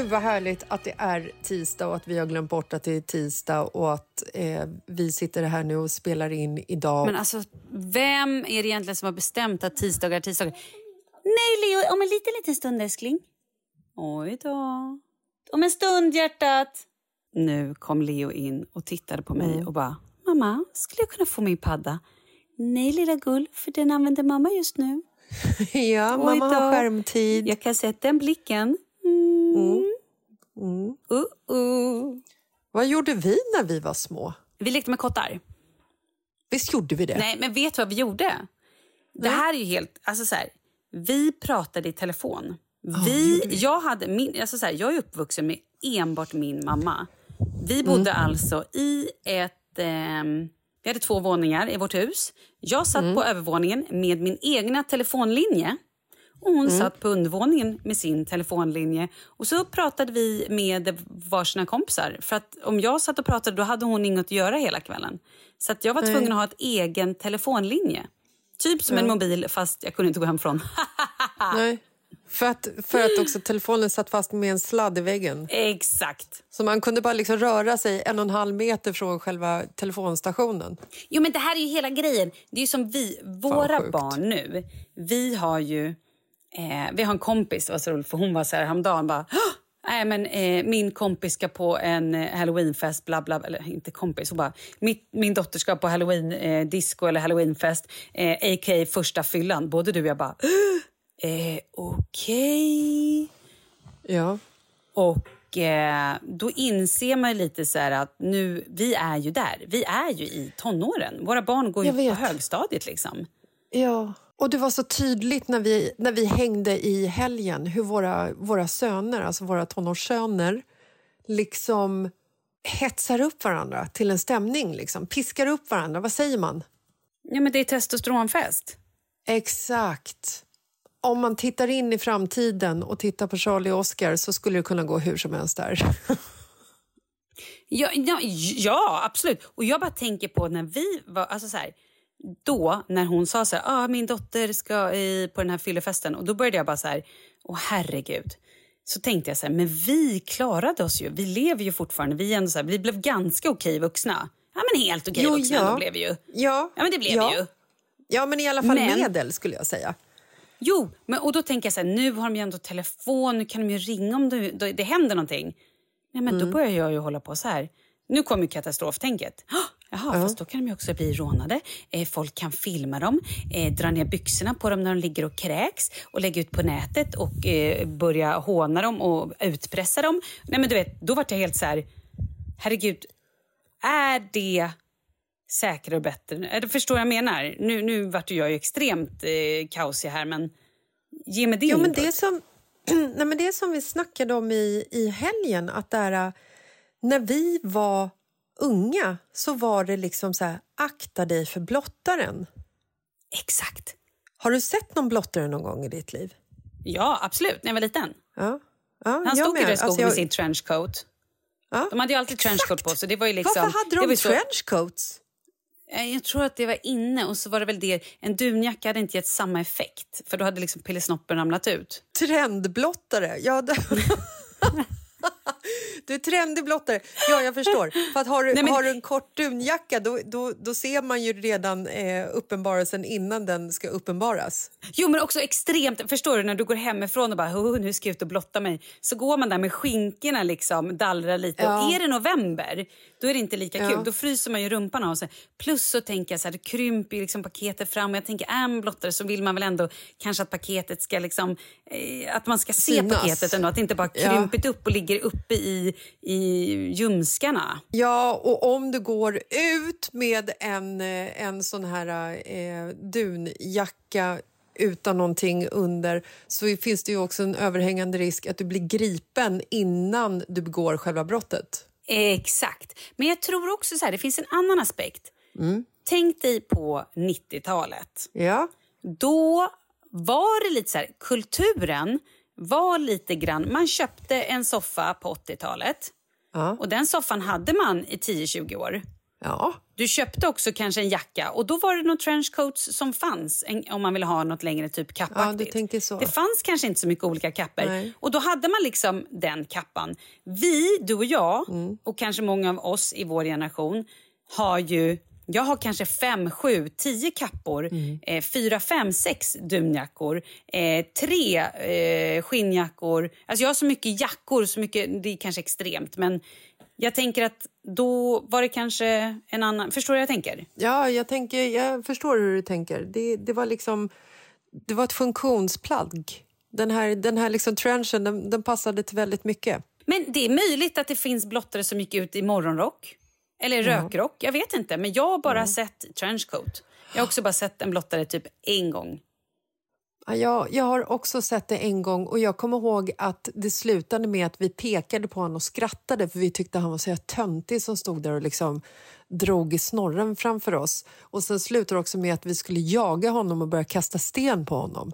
Gud vad härligt att det är tisdag och att vi har glömt bort att det är tisdag och att eh, vi sitter här nu och spelar in idag. Men alltså, vem är det egentligen som har bestämt att tisdagar är tisdagar? Nej, Leo, om en liten, liten stund, älskling. Oj då. Om en stund, hjärtat. Nu kom Leo in och tittade på mig och bara, mamma, skulle jag kunna få min padda? Nej, lilla gull, för den använder mamma just nu. ja, Oj mamma har då. skärmtid. Jag kan sätta den blicken. Mm. Uh, uh. Vad gjorde vi när vi var små? Vi lekte med kottar. Visst gjorde vi det? Nej, men vet du vad vi gjorde? Det här är ju helt... Alltså så här, vi pratade i telefon. Vi, jag, hade min, alltså så här, jag är uppvuxen med enbart min mamma. Vi bodde alltså i ett... ehm, vi hade två våningar i vårt hus. Jag satt på övervåningen med min egna telefonlinje. Och hon satt på undervåningen med sin telefonlinje. Och så pratade vi med varsina kompisar. För att om jag satt och pratade då hade hon inget att göra hela kvällen. Så jag var tvungen att ha ett egen telefonlinje. Typ som en mobil fast jag kunde inte gå hemifrån. Nej. För att, för att också telefonen satt fast med en sladd i väggen. Exakt. Så man kunde bara liksom röra sig en och en halv meter från själva telefonstationen. Jo men det här är ju hela grejen. Det är som vi, våra barn nu, vi har ju Eh, vi har en kompis, det var så roligt, för hon var så här häromdagen bara Nej, men eh, min kompis ska på en eh, halloweenfest, bla bla, eller inte kompis, hon bara, mitt, min dotter ska på halloween eh, disco eller halloweenfest, eh, a.k.a. första fyllan. Både du och jag bara, eh, okej. Okay. Ja. Och eh, då inser man lite så att nu, vi är ju där. Vi är ju i tonåren. Våra barn går ju på högstadiet liksom. Ja. Och det var så tydligt när vi, när vi hängde i helgen hur våra, våra söner, alltså våra tonårssöner liksom hetsar upp varandra till en stämning, liksom. piskar upp varandra. Vad säger man? Ja, men det är testosteronfest. Exakt. Om man tittar in i framtiden och tittar på Charlie och Oscar så skulle det kunna gå hur som helst där. ja, ja, ja, absolut. Och jag bara tänker på när vi var... Alltså så här, då, när hon sa så här, ah, min dotter ska i, på den här fyllefesten och då började jag bara så här, åh herregud. Så tänkte jag så här, men vi klarade oss ju. Vi lever ju fortfarande. Vi, ändå så här, vi blev ganska okej vuxna. Ja, men helt okej jo, vuxna ja. blev vi ju. Ja. ja, men det blev ja. vi ju. Ja, men i alla fall men, medel skulle jag säga. Jo, men, och då tänker jag så här, nu har de ju ändå telefon, nu kan de ju ringa om det, det händer någonting. Nej, men mm. då börjar jag ju hålla på så här. Nu kommer katastroftänket. Jaha, ja. fast då kan de också bli rånade. Eh, folk kan filma dem, eh, dra ner byxorna på dem när de ligger och kräks och lägga ut på nätet och eh, börja håna dem och utpressa dem. Nej, men du vet, då var jag helt så här, herregud, är det säkrare och bättre? Förstår jag menar? Nu, nu vart jag ju extremt eh, kaosig här, men ge mig din jo, men det som, nej, men Det som vi snackade om i, i helgen, att där, när vi var unga så var det liksom så här, akta dig för blottaren. Exakt. Har du sett någon blottare någon gång i ditt liv? Ja, absolut. När jag var liten. Ja. Ja, Han stod i skogen alltså, jag... med sin trenchcoat. Ja. De hade ju alltid Exakt. trenchcoat på sig. Det var ju liksom, Varför hade de trenchcoats? Eh, jag tror att det var inne och så var det väl det. En dunjacka hade inte gett samma effekt för då hade liksom pillesnoppen ramlat ut. Trendblottare, ja. Det... Du är trendig blottare. Ja, jag förstår. För att har, du, Nej, men... har du en kort dunjacka då, då, då ser man ju redan eh, uppenbarelsen innan den ska uppenbaras. Jo, men också extremt... Förstår du, när du går hemifrån och bara oh, nu ska jag ut och blotta mig så går man där med skinkorna liksom, dallrar lite. Ja. Och är det november, då är det inte lika ja. kul. Då fryser man ju rumpan av sig. Plus så tänker jag så här, det krymper liksom paketet fram. Och jag tänker, är man blottare så vill man väl ändå kanske att paketet ska liksom... Eh, att man ska se Synas. paketet ändå, att det inte bara krympit ja. upp och ligger uppe i, i ljumskarna. Ja, och om du går ut med en, eh, en sån här eh, dunjacka utan någonting under så finns det ju också en överhängande risk att du blir gripen innan du begår själva brottet. Exakt. Men jag tror också så här, det finns en annan aspekt. Mm. Tänk dig på 90-talet. Ja. Då var det lite så här, kulturen var lite grann... Man köpte en soffa på 80-talet. Ja. Och Den soffan hade man i 10-20 år. Ja. Du köpte också kanske en jacka och då var det någon trenchcoats som fanns om man ville ha något längre typ kappaktigt. Ja. Det fanns kanske inte så mycket olika kappor. Nej. Och då hade man liksom den kappan. Vi, du och jag mm. och kanske många av oss i vår generation har ju jag har kanske fem, sju, tio kappor, mm. eh, fyra, fem, sex dunjackor, eh, tre eh, skinnjackor. Alltså jag har så mycket jackor, så mycket, det är kanske extremt men jag tänker att då var det kanske en annan... Förstår du vad jag tänker? Ja, jag, tänker, jag förstår hur du tänker. Det, det var liksom... Det var ett funktionsplagg. Den här, den här liksom trenchen den, den passade till väldigt mycket. Men det är möjligt att det finns blottare som gick ut i morgonrock. Eller rökrock, jag vet inte. Men jag har bara mm. sett trenchcoat. Jag har också bara sett en blottare typ en gång. Ja, jag har också sett det en gång och jag kommer ihåg att det slutade med att vi pekade på honom och skrattade för vi tyckte han var så töntig som stod där och liksom drog i snorren framför oss. Och sen slutade det också med att vi skulle jaga honom och börja kasta sten på honom.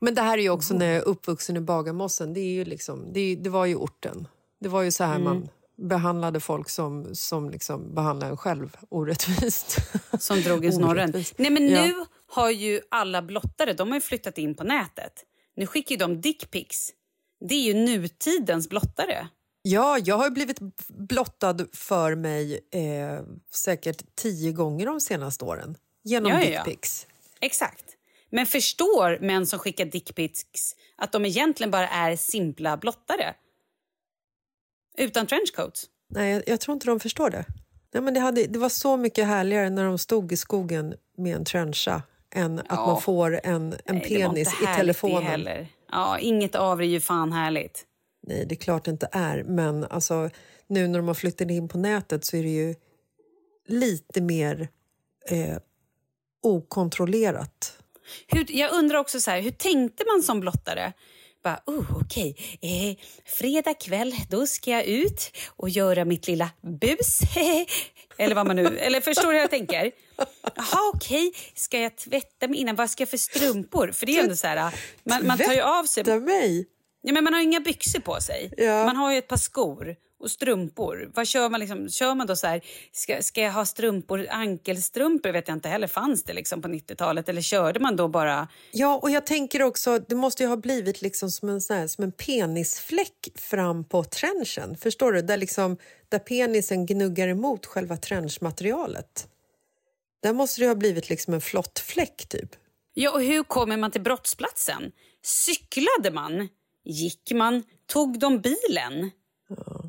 Men det här är ju också när jag är uppvuxen i Bagarmossen. Det, är ju liksom, det, det var ju orten. Det var ju så här mm. man behandlade folk som, som liksom behandlade en själv orättvist. Som drog i snorren. Nej, men ja. nu har ju alla blottare de har flyttat in på nätet. Nu skickar de dickpics. Det är ju nutidens blottare. Ja, jag har blivit blottad för mig eh, säkert tio gånger de senaste åren genom ja, dickpics. Ja. Exakt. Men förstår män som skickar dickpics att de egentligen bara är simpla blottare? Utan trenchcoats? Nej, jag, jag, tror inte de förstår det. Nej, men det, hade, det var så mycket härligare när de stod i skogen med en trencha än att man får en, en Nej, penis i telefonen. Ja, inget av det är ju fan härligt. Nej, det är klart det inte är. Men alltså, nu när de har flyttat in på nätet så är det ju lite mer eh, okontrollerat. Hur, jag undrar också så här, hur tänkte man som blottare? Bara, oh, okej, okay. eh, fredag kväll då ska jag ut och göra mitt lilla bus. eller vad man nu... Eller förstår du hur jag tänker? Jaha, okej. Okay. Ska jag tvätta mig innan? Vad ska jag för strumpor? För det är ändå så här, man, man tar ju av sig... mig? Ja, men man har inga byxor på sig. Ja. Man har ju ett par skor och strumpor. Vad kör man liksom? Kör man då så här, ska, ska jag ha strumpor, ankelstrumpor vet jag inte heller, fanns det liksom på 90-talet? Eller körde man då bara? Ja, och jag tänker också, det måste ju ha blivit liksom som en, sån här, som en penisfläck fram på trenchen. Förstår du? Där, liksom, där penisen gnuggar emot själva trenchmaterialet. Där måste det ha blivit liksom en flott fläck typ. Ja, och hur kommer man till brottsplatsen? Cyklade man? Gick man? Tog de bilen? Ja.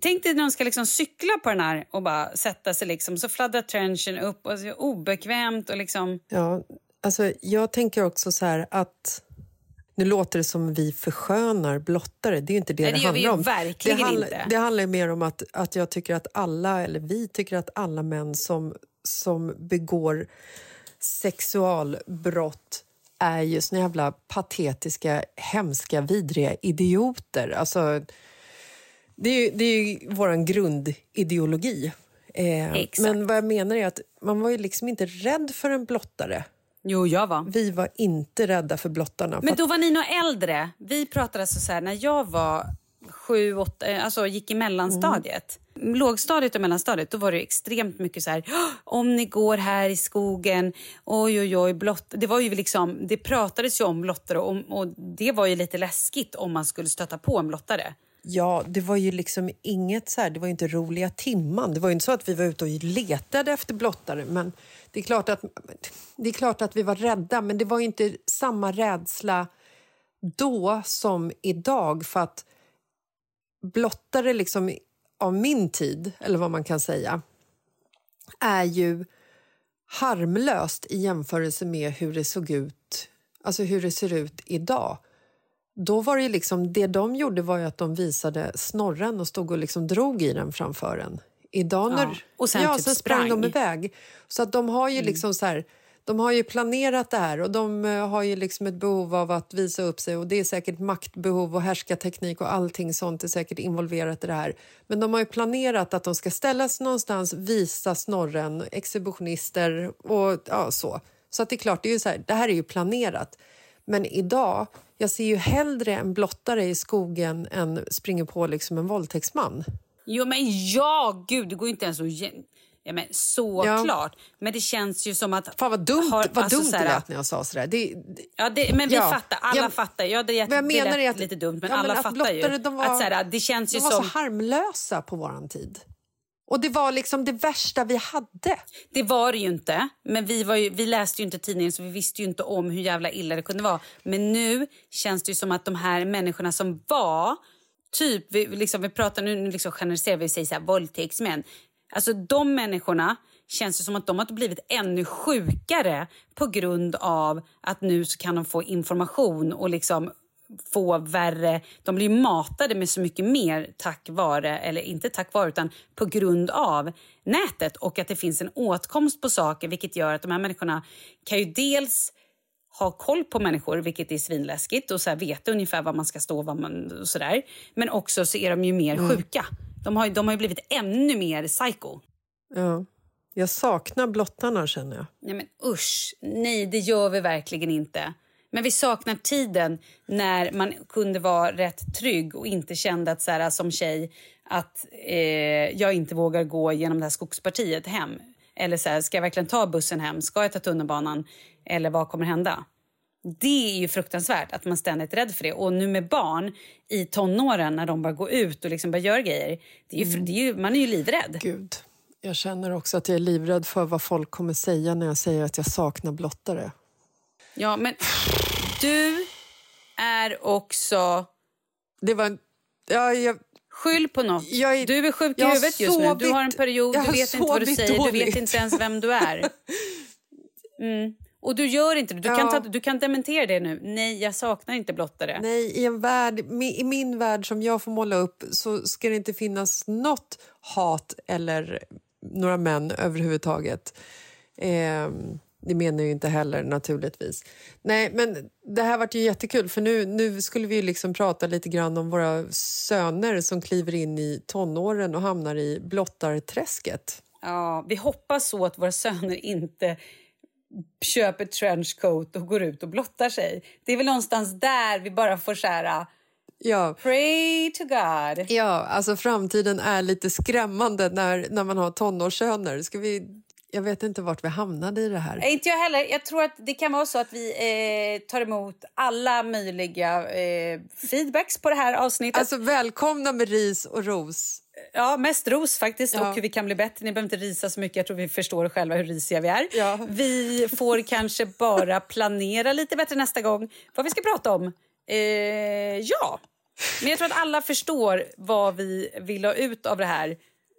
Tänk dig när de ska liksom cykla på den här och bara sätta sig liksom, så fladdrar trenchen upp och så obekvämt och liksom... Ja, alltså jag tänker också så här att nu låter det som vi förskönar blottare. Det är inte det Nej, det, det handlar om. Verkligen det, handl inte. det handlar mer om att, att jag tycker att alla, eller vi tycker att alla män som, som begår sexualbrott är ju såna jävla patetiska, hemska, vidriga idioter. Alltså, det är, det är vår grundideologi. Eh, men vad jag menar är att man var ju liksom inte rädd för en blottare. Jo, jag var. Vi var inte rädda för blottarna. Men då var ni nog äldre. Vi pratade alltså så här, när jag var sju, åtta, eh, alltså gick i mellanstadiet. Mm. Lågstadiet och mellanstadiet då var det extremt mycket så här, om ni går här i skogen, oj oj oj, blott. Det, var ju liksom, det pratades ju om blottare och, och det var ju lite läskigt om man skulle stöta på en blottare. Ja, det var ju liksom inget så här, det var inte roliga timman. Det var inte så att vi var ute och letade efter blottare. Men det är klart att, det är klart att vi var rädda, men det var inte samma rädsla då som idag. För att blottare liksom av min tid, eller vad man kan säga, är ju harmlöst i jämförelse med hur det såg ut, alltså hur det ser ut idag. Då var det liksom, det de gjorde var att de visade snorren och stod och liksom drog i den framför en. Idag när, ja, och sen, ja, typ sen sprang. sprang de iväg. Så att de har ju mm. liksom så här, de har ju planerat det här och de eh, har ju liksom ett behov av att visa upp sig och det är säkert maktbehov och härskarteknik och allting sånt är säkert involverat i det här. Men de har ju planerat att de ska ställa sig någonstans, visa snorren, exhibitionister och ja, så. Så att det är klart, det, är ju så här, det här är ju planerat. Men idag, jag ser ju hellre en blottare i skogen än springer på liksom en våldtäktsman. Jo men ja, gud det går ju inte ens att Ja, men såklart. Ja. Men det känns ju som att... Fan vad dumt, har, vad alltså, dumt det lät när jag sa sådär. Det, det, ja, det, men vi ja. fattar. Alla ja. fattar. Ja, det, jag det menar lät att, lite dumt, men alla men fattar ju. De var, att, såhär, det känns de ju var som... så harmlösa på vår tid. Och det var liksom det värsta vi hade. Det var det ju inte. Men vi, var ju, vi läste ju inte tidningen så vi visste ju inte om hur jävla illa det kunde vara. Men nu känns det som att de här människorna som var typ, vi, liksom, vi pratar nu, nu liksom generaliserar vi och säger så här, våldtäktsmän. Alltså de människorna känns det som att de har blivit ännu sjukare på grund av att nu så kan de få information och liksom få värre... De blir matade med så mycket mer tack vare, eller inte tack vare, utan på grund av nätet och att det finns en åtkomst på saker vilket gör att de här människorna kan ju dels ha koll på människor, vilket är svinläskigt och så här veta ungefär var man ska stå vad man, och så där. Men också så är de ju mer mm. sjuka. De har, de har blivit ännu mer psycho. Ja. Jag saknar blottarna, känner jag. Nej, men usch. Nej, det gör vi verkligen inte. Men vi saknar tiden när man kunde vara rätt trygg och inte kände att, så här, som tjej att eh, jag inte vågar gå genom det här skogspartiet hem. Eller så här, ska jag verkligen ta bussen hem? Ska jag ta tunnelbanan? Eller vad kommer hända? Det är ju fruktansvärt att man ständigt är rädd för det. Och nu med barn i tonåren när de bara går ut och liksom bara gör grejer. Det är ju, mm. det är ju, man är ju livrädd. Gud. Jag känner också att jag är livrädd för vad folk kommer säga när jag säger att jag saknar blottare. Ja, men du är också... Det var... Ja, jag, Skyll på något. Är- du är sjuk i huvudet just nu. Du har en period, du vet inte vad du säger, du vet dåligt. inte ens vem du är. Mm. Och du gör inte det. Du, kan Ja. ta, du kan dementera det nu. Nej, jag saknar inte blottare. Nej, i en värld, i min värld som jag får måla upp så ska det inte finnas något hat eller några män överhuvudtaget. Eh, det menar jag ju inte heller naturligtvis. Nej, men det här vart ju jättekul för nu, nu skulle vi ju liksom prata lite grann om våra söner som kliver in i tonåren och hamnar i blottarträsket. Ja, vi hoppas så att våra söner inte köper trenchcoat och går ut och blottar sig. Det är väl någonstans där vi bara får så här... Ja, Pray to God. Ja, alltså framtiden är lite skrämmande när, när man har tonårssöner. Ska vi, jag vet inte vart vi hamnade i det här. Nej, Inte jag heller. Jag tror att det kan vara så att vi eh, tar emot alla möjliga eh, feedbacks på det här avsnittet. Alltså välkomna med ris och ros. Ja, mest ros faktiskt Ja. och hur vi kan bli bättre. Ni behöver inte risa så mycket. Jag tror vi förstår själva hur risiga vi är. Ja. Vi får kanske bara planera lite bättre nästa gång vad vi ska prata om. Eh, ja, men jag tror att alla förstår vad vi vill ha ut av det här.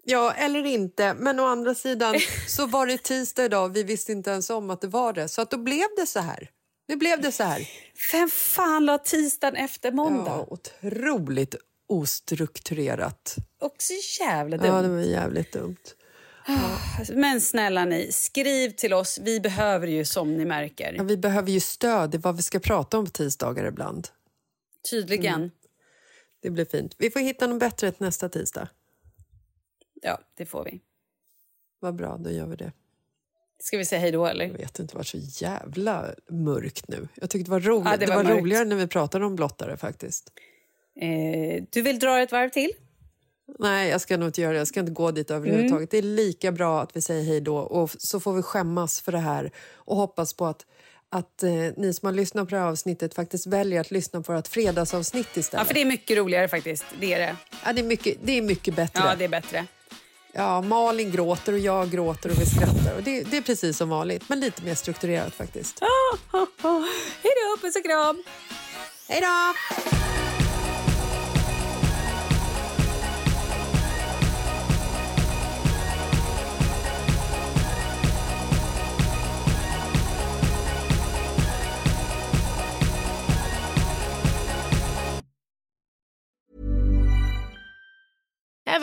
Ja, eller inte. Men å andra sidan så var det tisdag idag. Vi visste inte ens om att det var det. Så att då blev det så här. Nu blev det så här. Vem fan la tisdagen efter måndag? Ja, otroligt ostrukturerat. Också jävla dumt. Ja, det var jävligt dumt. Men snälla ni, skriv till oss. Vi behöver ju som ni märker. Ja, vi behöver ju stöd i vad vi ska prata om på tisdagar ibland. Tydligen. Det blir fint. Vi får hitta något bättre till nästa tisdag. Ja, det får vi. Vad bra, då gör vi det. Ska vi säga hej då eller? Jag vet inte, det var så jävla mörkt nu. Jag tyckte det var roligt. Ja, det det var, var mörkt. roligare när vi pratade om blottare faktiskt. Eh, du vill dra ett varv till? Nej, jag ska nog inte göra det. Jag ska inte gå dit överhuvudtaget. Det är lika bra att vi säger hej då och så får vi skämmas för det här och hoppas på att att eh, ni som har lyssnat på det här avsnittet faktiskt väljer att lyssna på vårt fredagsavsnitt istället. Ja, för det är mycket roligare faktiskt. Det är det. Ja, det, är mycket, det är mycket bättre. Ja, det är bättre. Ja, Malin gråter och jag gråter och vi skrattar. Och det, det är precis som vanligt, men lite mer strukturerat faktiskt. Hej då, puss och kram! Hej då!